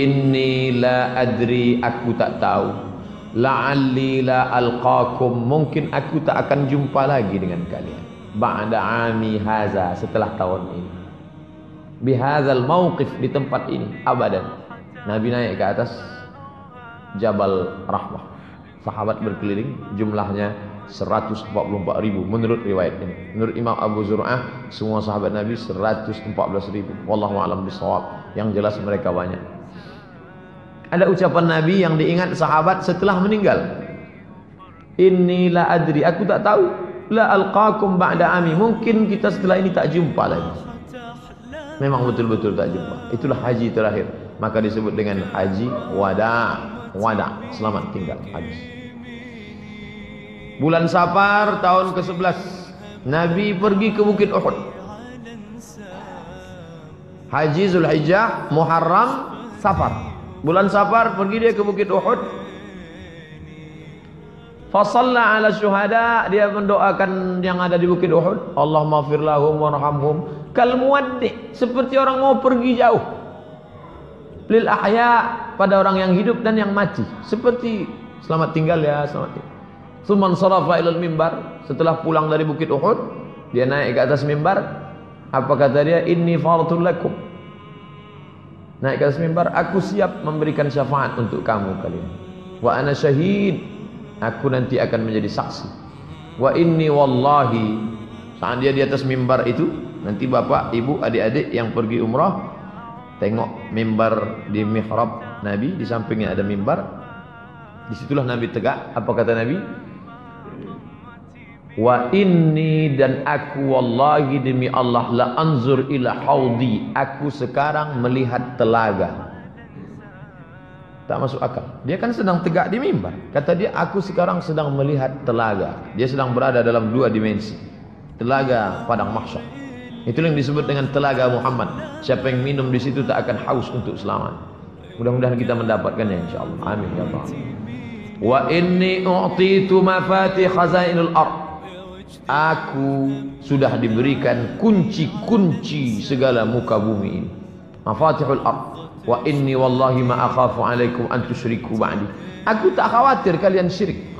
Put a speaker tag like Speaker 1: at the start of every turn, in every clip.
Speaker 1: Inni la adri aku tak tahu. La'alli la alqakum mungkin aku tak akan jumpa lagi dengan kalian. Ba'da ami haza setelah tahun ini. Bihadzal mauqif di tempat ini abadan. Nabi naik ke atas Jabal Rahmah. Sahabat berkeliling jumlahnya 144 ribu menurut riwayat ini. Menurut Imam Abu Zur'ah semua sahabat Nabi 114 ribu. Wallahu a'lam bishawab. Yang jelas mereka banyak. Ada ucapan Nabi yang diingat sahabat setelah meninggal. Inilah adri, aku tak tahu. La alqakum ba'da ami. Mungkin kita setelah ini tak jumpa lagi. Memang betul-betul tak jumpa. Itulah haji terakhir. Maka disebut dengan haji wada. Wada, selamat tinggal habis. Bulan Safar tahun ke-11 Nabi pergi ke Bukit Uhud. Haji Zulhijjah, Muharram, Safar. Bulan Safar pergi dia ke Bukit Uhud. Fasalla ala syuhada dia mendoakan yang ada di Bukit Uhud. Allah maghfir lahum warhamhum. Kal muwaddi seperti orang mau pergi jauh. Lil ahya pada orang yang hidup dan yang mati. Seperti selamat tinggal ya, selamat tinggal. Suman sarafa ilal mimbar setelah pulang dari Bukit Uhud dia naik ke atas mimbar apa kata dia inni faratul lakum naik ke atas mimbar aku siap memberikan syafaat untuk kamu kalian. Wa ana syahid aku nanti akan menjadi saksi. Wa inni wallahi saat dia di atas mimbar itu nanti bapak ibu adik-adik yang pergi umrah tengok mimbar di mihrab Nabi di sampingnya ada mimbar di situlah Nabi tegak. Apa kata Nabi Wa inni dan aku wallahi demi Allah la anzur ila haudi. Aku sekarang melihat telaga. Tak masuk akal. Dia kan sedang tegak di mimbar. Kata dia aku sekarang sedang melihat telaga. Dia sedang berada dalam dua dimensi. Telaga padang mahsyar. Itu yang disebut dengan telaga Muhammad. Siapa yang minum di situ tak akan haus untuk selamat. Mudah-mudahan kita mendapatkannya insyaallah. Amin ya Allah. Wa inni u'titu mafatih khazainul ardh Aku sudah diberikan kunci-kunci segala muka bumi ini. Mafatihul ard. Wa inni wallahi ma akhafu alaikum an tusyriku ba'di. Aku tak khawatir kalian syirik.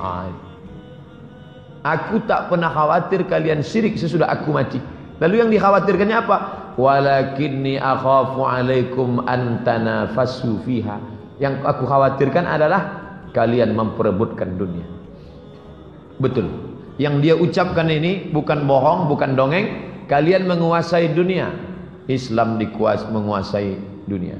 Speaker 1: Aku tak pernah khawatir kalian syirik sesudah aku mati. Lalu yang dikhawatirkannya apa? Walakinni akhafu alaikum an tanafasu fiha. Yang aku khawatirkan adalah kalian memperebutkan dunia. Betul. Yang dia ucapkan ini bukan bohong, bukan dongeng. Kalian menguasai dunia. Islam dikuas menguasai dunia.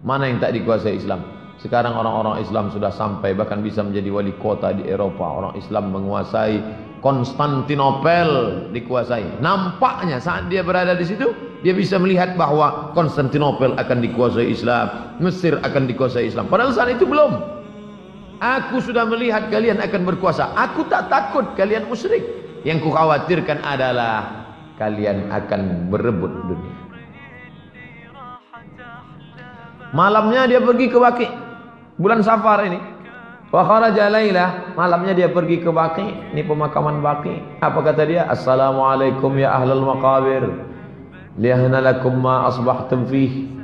Speaker 1: Mana yang tak dikuasai Islam? Sekarang orang-orang Islam sudah sampai bahkan bisa menjadi wali kota di Eropa. Orang Islam menguasai Konstantinopel dikuasai. Nampaknya saat dia berada di situ, dia bisa melihat bahwa Konstantinopel akan dikuasai Islam, Mesir akan dikuasai Islam. Padahal saat itu belum. Aku sudah melihat kalian akan berkuasa. Aku tak takut kalian musyrik. Yang ku khawatirkan adalah kalian akan berebut dunia. Malamnya dia pergi ke Baki. Bulan Safar ini. Wa kharaja lailah. Malamnya dia pergi ke Baki. Ini pemakaman Baki. Apa kata dia? Assalamualaikum ya ahlal maqabir. Liyahna lakum ma asbahtum fihi.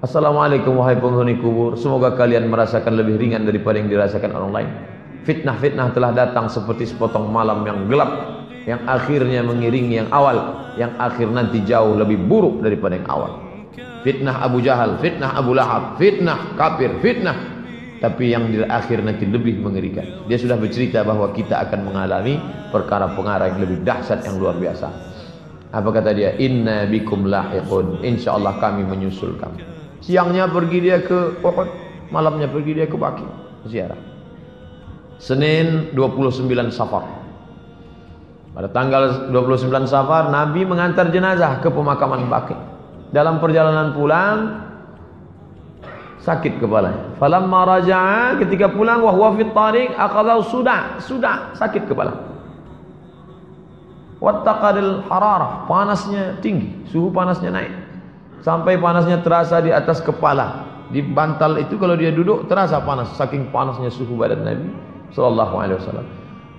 Speaker 1: Assalamualaikum wahai penghuni kubur. Semoga kalian merasakan lebih ringan daripada yang dirasakan orang lain. Fitnah-fitnah telah datang seperti sepotong malam yang gelap Yang akhirnya mengiringi yang awal Yang akhir nanti jauh lebih buruk daripada yang awal. Fitnah Abu Jahal, fitnah Abu Lahab, fitnah kafir, fitnah. Tapi yang di akhir nanti lebih mengerikan. Dia sudah bercerita bahwa kita akan mengalami perkara-perkara yang lebih dahsyat yang luar biasa. Apa kata dia? Inna bikum lahiqun. InsyaAllah kami menyusul kamu Siangnya pergi dia ke Uhud, malamnya pergi dia ke Baki ziarah. Senin 29 Safar. Pada tanggal 29 Safar Nabi mengantar jenazah ke pemakaman Baki. Dalam perjalanan pulang sakit kepalanya. Falamma raja'a ketika pulang wa huwa fit tariq aqadha sudah, sudah sakit kepala. Wattaqadil hararah, panasnya tinggi, suhu panasnya naik sampai panasnya terasa di atas kepala di bantal itu kalau dia duduk terasa panas saking panasnya suhu badan Nabi sallallahu alaihi wasallam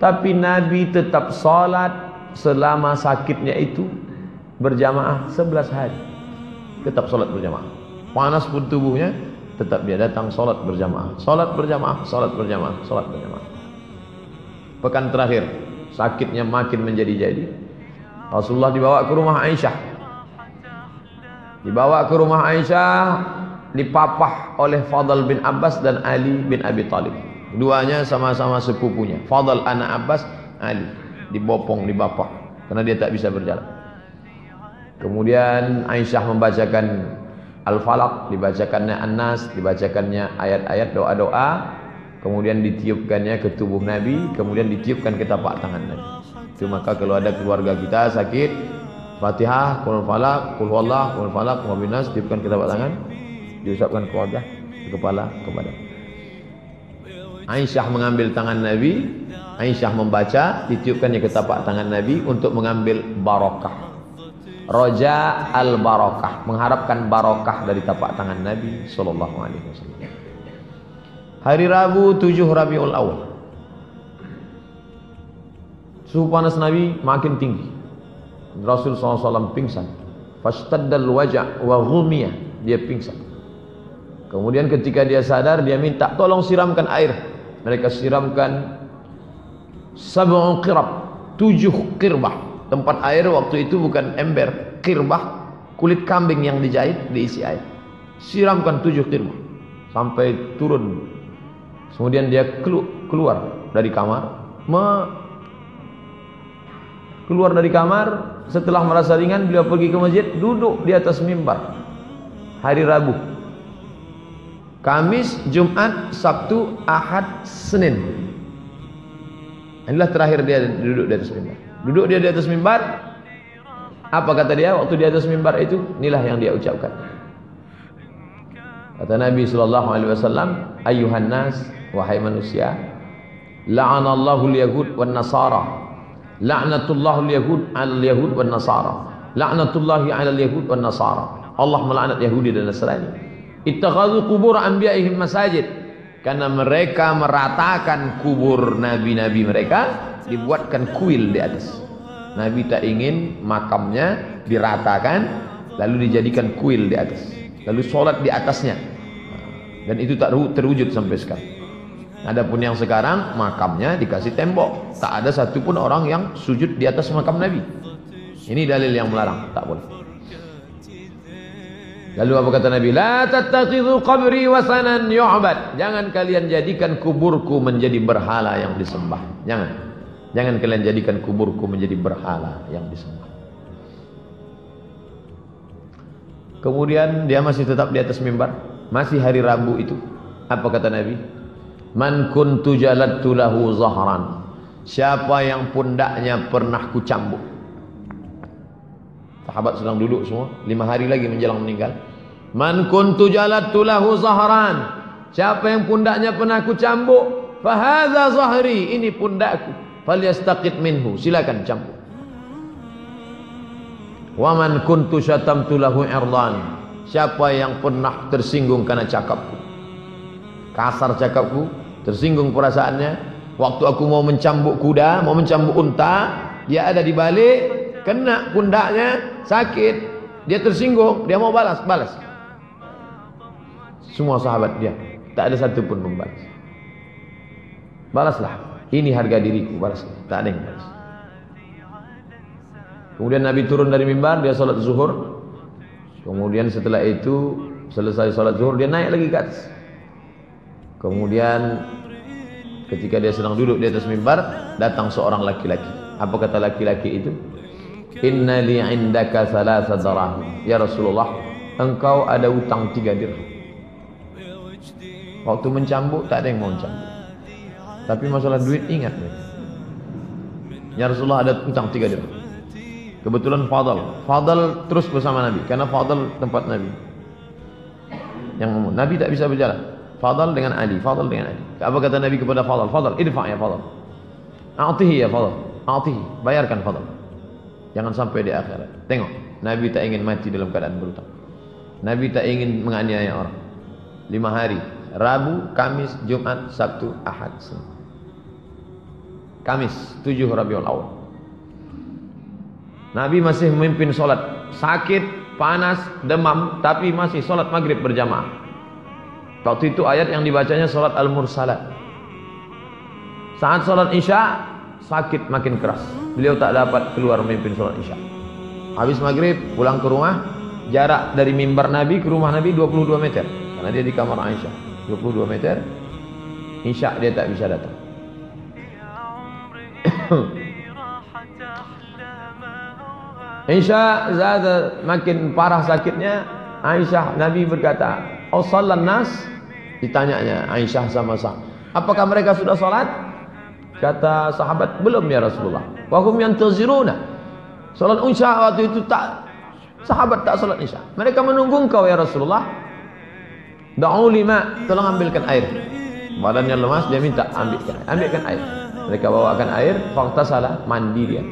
Speaker 1: tapi Nabi tetap salat selama sakitnya itu berjamaah 11 hari tetap salat berjamaah panas pun tubuhnya, tetap dia datang sholat berjamaah, sholat berjamaah, sholat berjamaah, sholat berjamaah. Pekan terakhir, sakitnya makin menjadi-jadi. Rasulullah dibawa ke rumah Aisyah. Dibawa ke rumah Aisyah, dipapah oleh Fadl bin Abbas dan Ali bin Abi Talib. Duanya sama-sama sepupunya. Fadl anak Abbas, Ali dibopong, dibapah karena dia tak bisa berjalan. Kemudian Aisyah membacakan Al-Falaq, dibacakannya An-Nas, dibacakannya ayat-ayat doa-doa, kemudian ditiupkannya ke tubuh Nabi, kemudian ditiupkan ke tapak tangan Nabi. Itu maka kalau ada keluarga kita sakit, Fatihah, Qul Falaq, Qul Wallah, Qul Falaq, Qul Binas, tiupkan ke tapak tangan, diusapkan ke wajah, ke kepala, ke badan. Aisyah mengambil tangan Nabi, Aisyah membaca, ditiupkannya ke tapak tangan Nabi untuk mengambil barokah. Roja al barokah, mengharapkan barokah dari tapak tangan Nabi Sallallahu Alaihi Wasallam. Hari Rabu 7 Rabiul Awal. Suhu panas Nabi makin tinggi. Rasul SAW pingsan. Fastaddal wajah wa ghumiyah. Dia pingsan. Kemudian ketika dia sadar, dia minta tolong siramkan air. Mereka siramkan sab'un qirab, tujuh kirbah. Tempat air waktu itu bukan ember, kirbah, kulit kambing yang dijahit diisi air. Siramkan tujuh kirbah sampai turun Kemudian dia keluar dari kamar, keluar dari kamar, setelah merasa ringan beliau pergi ke masjid, duduk di atas mimbar. Hari Rabu. Kamis, Jumat, Sabtu, Ahad, Senin. Inilah terakhir dia duduk di atas mimbar. Duduk dia di atas mimbar. Apa kata dia waktu di atas mimbar itu? Inilah yang dia ucapkan. Kata Nabi sallallahu alaihi wasallam, "Ayuhan nas, wahai manusia la'anallahu al-yahud wan nasara la'natullahu al-yahud 'alal yahud wan nasara. La'natullahi 'alal yahud wan nasara. Allah melaknat Yahudi dan Nasrani. Ittakhadhu qubur anbiya'ihim masajid. Karena mereka meratakan kubur nabi-nabi mereka dibuatkan kuil di atas. Nabi tak ingin makamnya diratakan lalu dijadikan kuil di atas. Lalu sholat di atasnya. Dan itu tak terwujud sampai sekarang Adapun yang sekarang makamnya dikasih tembok. Tak ada satupun orang yang sujud di atas makam Nabi. Ini dalil yang melarang, tak boleh. Lalu apa kata Nabi? La tattakhidhu qabri wasanan yu'bad. Jangan kalian jadikan kuburku menjadi berhala yang disembah. Jangan. Jangan kalian jadikan kuburku menjadi berhala yang disembah. Kemudian dia masih tetap di atas mimbar, masih hari Rabu itu. Apa kata Nabi? Man kuntu jalattu lahu zahran. Siapa yang pundaknya pernah kucambuk. Sahabat sedang duduk semua, lima hari lagi menjelang meninggal. Man kuntu jalattu lahu zahran. Siapa yang pundaknya pernah kucambuk, fahadza zahri, ini pundakku. Falyastaqit minhu, silakan cambuk. Wa man kuntu syatamtu lahu irdan. Siapa yang pernah tersinggung karena cakapku. Kasar cakapku, tersinggung perasaannya. Waktu aku mau mencambuk kuda mau mencambuk unta dia ada di balik kena pundaknya sakit. Dia tersinggung dia mau balas balas. Semua sahabat dia tak ada satu pun membalas. Balaslah. Ini harga diriku balaslah. Tak ada yang balas. Kemudian Nabi turun dari mimbar dia sholat zuhur. Kemudian setelah itu selesai sholat zuhur dia naik lagi ke atas Kemudian ketika dia sedang duduk di atas mimbar, datang seorang laki-laki. Apa kata laki-laki itu? Inna li indaka salasa darahim. Ya Rasulullah, engkau ada utang tiga dirham. Waktu mencambuk tak ada yang mau mencambuk. Tapi masalah duit ingat Ya Rasulullah ada utang tiga dirham. Kebetulan Fadal. Fadal terus bersama Nabi. Karena Fadal tempat Nabi. Yang Nabi tak bisa berjalan. Fadal dengan Ali, Fadal dengan Ali. Apa kata Nabi kepada Fadal? Fadal, idfa ya Fadal. A'tihi ya Fadal. A'tihi, bayarkan Fadal. Jangan sampai di akhirat. Tengok, Nabi tak ingin mati dalam keadaan berutang. Nabi tak ingin menganiaya orang. Lima hari, Rabu, Kamis, Jumat, Sabtu, Ahad. Kamis, tujuh Rabiul Awal. Nabi masih memimpin solat. Sakit, panas, demam, tapi masih sholat maghrib berjamaah. Waktu itu ayat yang dibacanya sholat al-mursalat. Saat sholat isya, sakit makin keras. Beliau tak dapat keluar memimpin sholat isya. Habis maghrib, pulang ke rumah, jarak dari mimbar Nabi ke rumah Nabi 22 meter. Karena dia di kamar Aisyah. 22 meter, isya dia tak bisa datang. Isya zada makin parah sakitnya Aisyah Nabi berkata Oh salat nas? Ditanyanya Aisyah sama sah Apakah mereka sudah salat? Kata sahabat belum ya Rasulullah. Wahum yang taziruna Salat isya waktu itu tak Sahabat tak salat isya. Mereka menunggu engkau ya Rasulullah. Da'u lima. Tolong ambilkan air. Badannya lemas dia minta ambilkan. Ambilkan air. Mereka bawakan air Fakta salah mandi dia.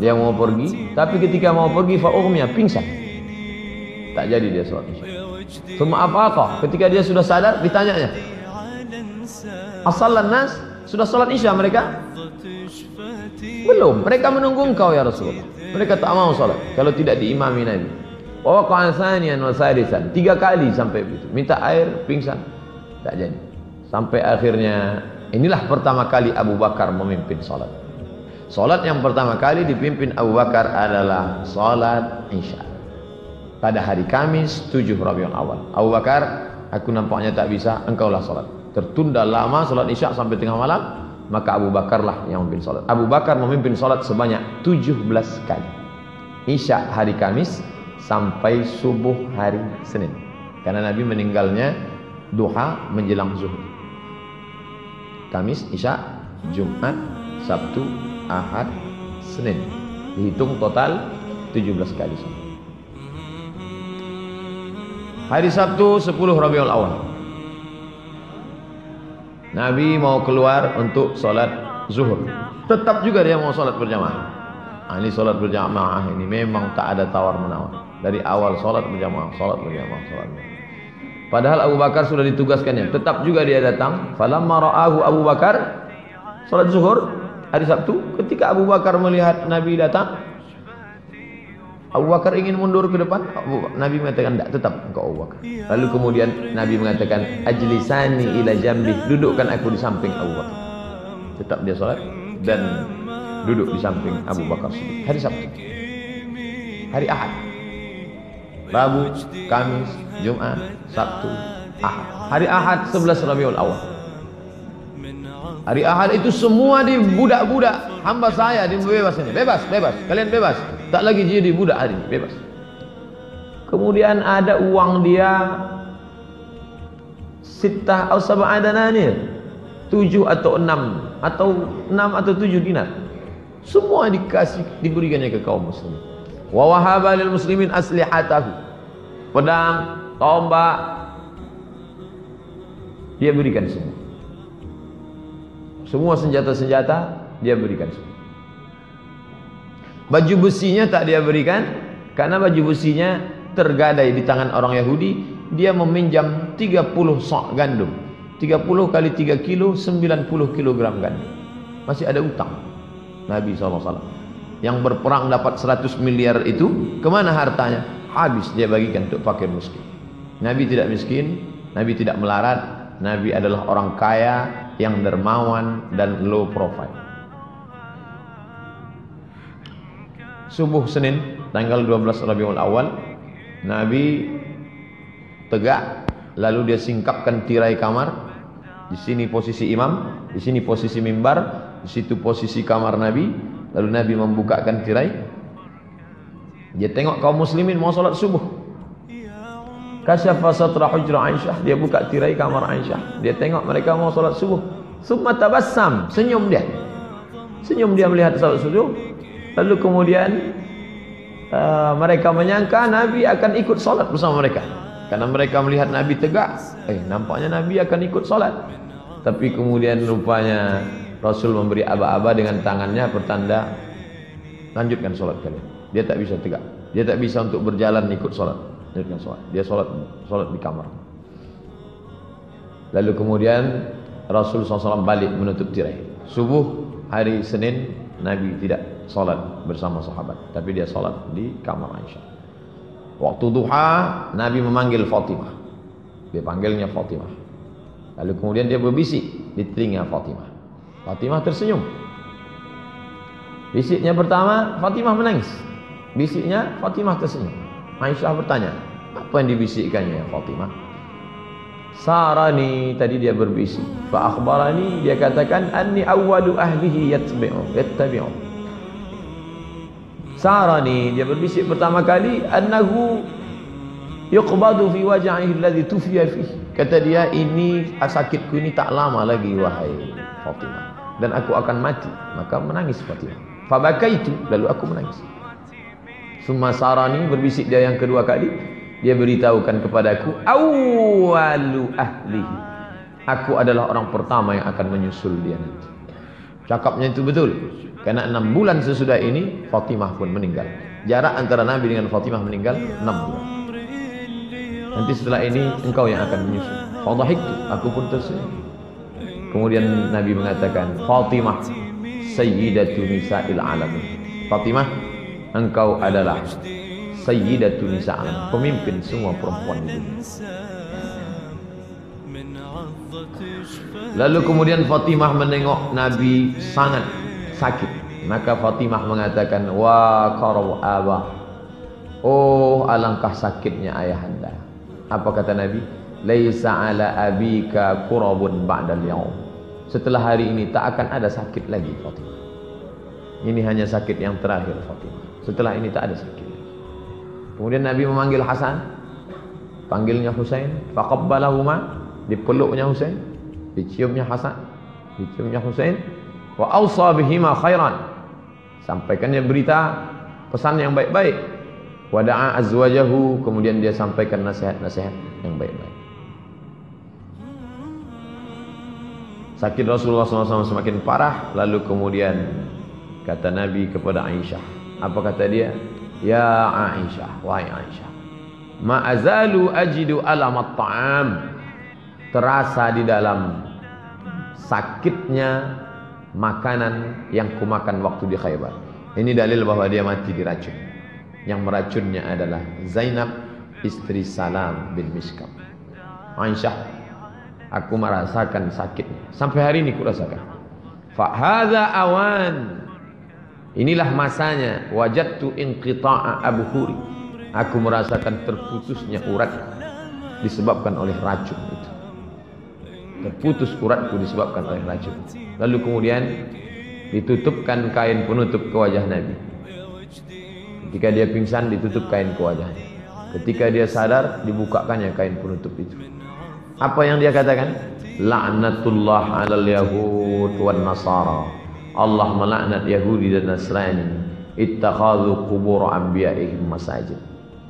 Speaker 1: Dia mau pergi tapi ketika mau pergi fa'ughmiya pingsan. Tak jadi dia sholat isya Apakah ketika dia sudah sadar ditanyanya. Asalan nas? Sudah sholat isya mereka? Belum. Mereka menunggu engkau ya Rasulullah. Mereka tak mau sholat kalau tidak diimami Nabi. Wa qa'athaniyan wa sadisan tiga kali sampai begitu. Minta air pingsan. Tak jadi. Sampai akhirnya inilah pertama kali Abu Bakar memimpin sholat Salat yang pertama kali dipimpin Abu Bakar adalah salat Isya. Pada hari Kamis 7 Rabiul Awal. Abu Bakar, aku nampaknya tak bisa, engkaulah salat. Tertunda lama salat Isya sampai tengah malam, maka Abu Bakarlah yang memimpin salat. Abu Bakar memimpin salat sebanyak 17 kali. Isya hari Kamis sampai subuh hari Senin. Karena Nabi meninggalnya duha menjelang zuhur. Kamis, Isya, Jumat, Sabtu, Ahad, Senin. Dihitung total 17 kali Hari Sabtu 10 Rabiul Awal. Nabi mau keluar untuk sholat zuhur. Tetap juga dia mau sholat berjamaah. Nah, ini sholat berjamaah ini memang tak ada tawar menawar. Dari awal sholat berjamaah, sholat berjamaah, sholat berjamaah. Padahal Abu Bakar sudah ditugaskannya. Tetap juga dia datang. Falamma ra'ahu Abu Bakar sholat zuhur hari Sabtu ketika Abu Bakar melihat Nabi datang Abu Bakar ingin mundur ke depan? Abu, Nabi mengatakan tidak tetap engkau Abu Bakar. Lalu kemudian Nabi mengatakan ajlisani ila jambi dudukkan aku di samping Abu Bakar. Tetap dia sholat dan duduk di samping Abu Bakar hari Sabtu. Hari Ahad. Rabu, Kamis, Jumat, Sabtu, Ahad. Hari Ahad 11 Rabiul Awal. Hari Ahad itu semua di budak-budak. Hamba saya di bebas ini. Bebas, bebas. Kalian bebas. Tak lagi jadi budak hari ini. Bebas. Kemudian ada uang dia sitah atau sab'adananir. Tujuh atau enam. Atau enam atau tujuh dinar. Semua dikasih, diberikannya ke kaum muslimin. Wa wahaba lil muslimin aslihatahu. Pedang, tombak. Dia berikan semua. Semua senjata-senjata dia berikan semua. Baju besinya tak dia berikan karena baju besinya tergadai di tangan orang Yahudi. Dia meminjam 30 sok gandum. 30 kali 3 kilo 90 kilogram gandum. Masih ada utang. Nabi SAW. Yang berperang dapat 100 miliar itu ke mana hartanya? Habis dia bagikan untuk fakir miskin. Nabi tidak miskin, Nabi tidak melarat, Nabi adalah orang kaya yang dermawan dan low profile. Subuh Senin tanggal 12 Rabiul Awal Nabi tegak lalu dia singkapkan tirai kamar di sini posisi imam di sini posisi mimbar di situ posisi kamar Nabi lalu Nabi membukakan tirai dia tengok kaum muslimin mau salat subuh Kasyafa satra hujra Aisyah. Dia buka tirai kamar Aisyah. Dia tengok mereka mau salat subuh. Summa tabassam. Senyum dia. Senyum dia melihat salat subuh. Lalu kemudian uh, mereka menyangka Nabi akan ikut salat bersama mereka. Karena mereka melihat Nabi tegak. Eh nampaknya Nabi akan ikut salat. Tapi kemudian rupanya Rasul memberi aba-aba dengan tangannya pertanda lanjutkan salat kalian. Dia tak bisa tegak. Dia tak bisa untuk berjalan ikut salat melanjutkan sholat. Dia sholat sholat di kamar. Lalu kemudian Rasul SAW balik menutup tirai. Subuh hari Senin Nabi tidak sholat bersama sahabat, tapi dia sholat di kamar Aisyah. Waktu duha Nabi memanggil Fatimah. Dia panggilnya Fatimah. Lalu kemudian dia berbisik di telinga Fatimah. Fatimah tersenyum. Bisiknya pertama Fatimah menangis. Bisiknya Fatimah tersenyum. Aisyah bertanya, apa yang dibisikkannya Fatimah? Sarani tadi dia berbisik. Fa akhbarani dia katakan anni awwalu ahlihi yatbi'u yattabi'u. Sarani dia berbisik pertama kali annahu yuqbadu fi waj'ihi alladhi tufiya fihi. Kata dia ini sakitku ini tak lama lagi wahai Fatimah dan aku akan mati. Maka menangis Fatimah. Fabakaitu lalu aku menangis. Summa sarani berbisik dia yang kedua kali dia beritahukan kepadaku awalu ahlihi. Aku adalah orang pertama yang akan menyusul dia nanti. Cakapnya itu betul. Karena enam bulan sesudah ini Fatimah pun meninggal. Jarak antara Nabi dengan Fatimah meninggal enam bulan. Nanti setelah ini engkau yang akan menyusul. Fadhahiktu, aku pun tersenyum. Kemudian Nabi mengatakan, Fatimah sayyidatu nisa'il alamin. Fatimah, engkau adalah sayyidatu nisa'il alamin, pemimpin semua perempuan di dunia. Lalu kemudian Fatimah menengok Nabi sangat sakit. Maka Fatimah mengatakan, "Wa qarau abah." Oh, alangkah sakitnya ayahanda. Apa kata Nabi? "Laisa ala abika qurabun ba'dal yaum." Setelah hari ini tak akan ada sakit lagi Fatimah. Ini hanya sakit yang terakhir Fatimah. Setelah ini tak ada sakit lagi. Kemudian Nabi memanggil Hasan. Panggilnya Husain. Faqabbalahuma. Dipeluknya Husain. Diciumnya Hasan. Diciumnya Husain. Wa awsa bihima khairan. Sampaikannya berita pesan yang baik-baik. Wada'a azwajahu. Kemudian dia sampaikan nasihat-nasihat yang baik-baik. Sakit Rasulullah SAW semakin parah Lalu kemudian Kata Nabi kepada Aisyah Apa kata dia? Ya Aisyah Wahai Aisyah Ma'azalu ajidu alamat ta'am Terasa di dalam Sakitnya Makanan yang kumakan waktu di Khaybar Ini dalil bahwa dia mati diracun Yang meracunnya adalah Zainab Istri Salam bin Miskam Aisyah Aku merasakan sakitnya. Sampai hari ini kurasakan. Fahadha awan. Inilah masanya. Wajadtu inqita'a abhuri. Aku merasakan terputusnya urat disebabkan oleh racun itu. Terputus uratku disebabkan oleh racun. Lalu kemudian ditutupkan kain penutup ke wajah Nabi. Ketika dia pingsan ditutup kain ke wajahnya. Ketika dia sadar dibukakannya kain penutup itu. Apa yang dia katakan? La'natullah 'alal yahud wan nasara. Allah melaknat Yahudi dan Nasrani. Ittakhadhu qubur anbiya'ihim masajid.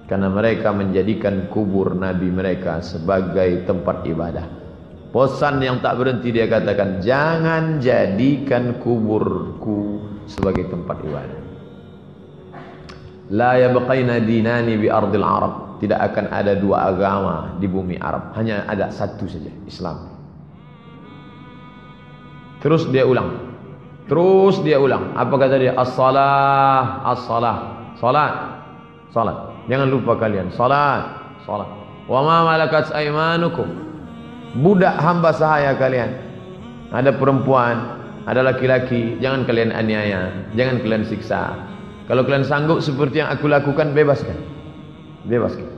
Speaker 1: Karena mereka menjadikan kubur nabi mereka sebagai tempat ibadah. Posan yang tak berhenti dia katakan, jangan jadikan kuburku sebagai tempat ibadah. La yabqaina dinani bi ardil Arab. Tidak akan ada dua agama di bumi Arab. Hanya ada satu saja Islam. Terus dia ulang. Terus dia ulang. Apa kata dia? As-salah as-salah. Salat. Salat. Jangan lupa kalian. Salat. Salat. Wa ma malakat aymanukum budak hamba sahaya kalian. Ada perempuan ada laki-laki jangan kalian aniaya jangan kalian siksa. Kalau kalian sanggup seperti yang aku lakukan bebaskan. Bebaskan.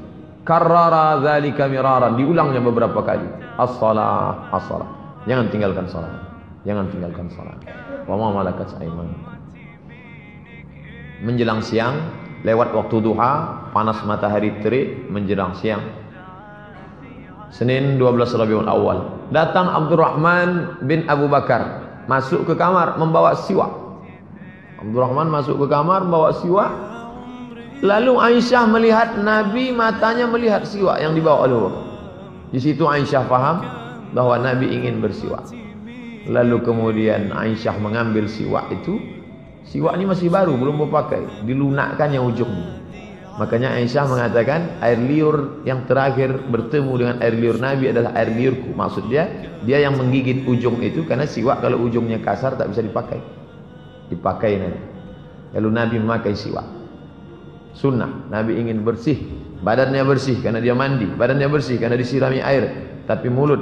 Speaker 1: Karrara dzalika miraran. Diulangnya beberapa kali. As-salah as-salah. Jangan tinggalkan salat. Jangan tinggalkan salat. Wa ma malakat menjelang siang lewat waktu duha panas matahari terik menjelang siang Senin 12 Rabiul Awal datang Abdurrahman bin Abu Bakar masuk ke kamar membawa siwak Abdurrahman masuk ke kamar membawa siwak Lalu Aisyah melihat Nabi matanya melihat siwak yang dibawa oleh Bakar. Di situ Aisyah faham bahwa Nabi ingin bersiwak. Lalu kemudian Aisyah mengambil siwak itu. Siwak ini masih baru, belum berpakai. Dilunakkan yang ujungnya. Makanya Aisyah mengatakan air liur yang terakhir bertemu dengan air liur Nabi adalah air liurku. Maksud dia, dia yang menggigit ujung itu karena siwak kalau ujungnya kasar tak bisa dipakai. Dipakai Nabi. Lalu Nabi memakai siwak sunnah Nabi ingin bersih Badannya bersih karena dia mandi, badannya bersih karena disirami air, tapi mulut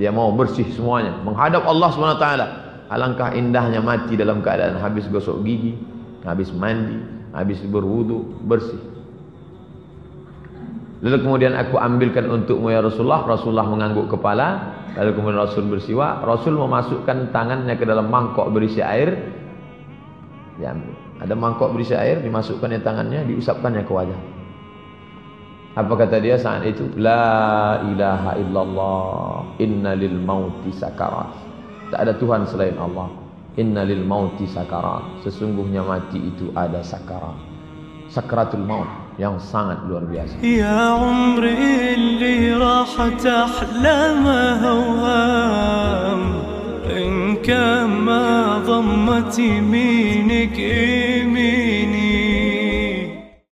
Speaker 1: dia mau bersih semuanya menghadap Allah taala. Alangkah indahnya mati dalam keadaan habis gosok gigi, habis mandi, habis berwudu, bersih. Lalu kemudian aku ambilkan untukmu ya Rasulullah. Rasulullah mengangguk kepala. Lalu kemudian Rasul bersiwa. Rasul memasukkan tangannya ke dalam mangkok berisi air. Diambil. Ada mangkok berisi air, dimasukkannya tangannya, diusapkannya ke wajah. Apa kata dia saat itu? La ilaha illallah. Inna lil mauti sakarat. Tak ada Tuhan selain Allah. Inna lil mauti sakarat. Sesungguhnya mati itu ada sakarat. Sakaratul maut yang sangat luar biasa.
Speaker 2: Ya umri اللي راحت أحلامها وهام إن كان ما ضمت يمينك إيه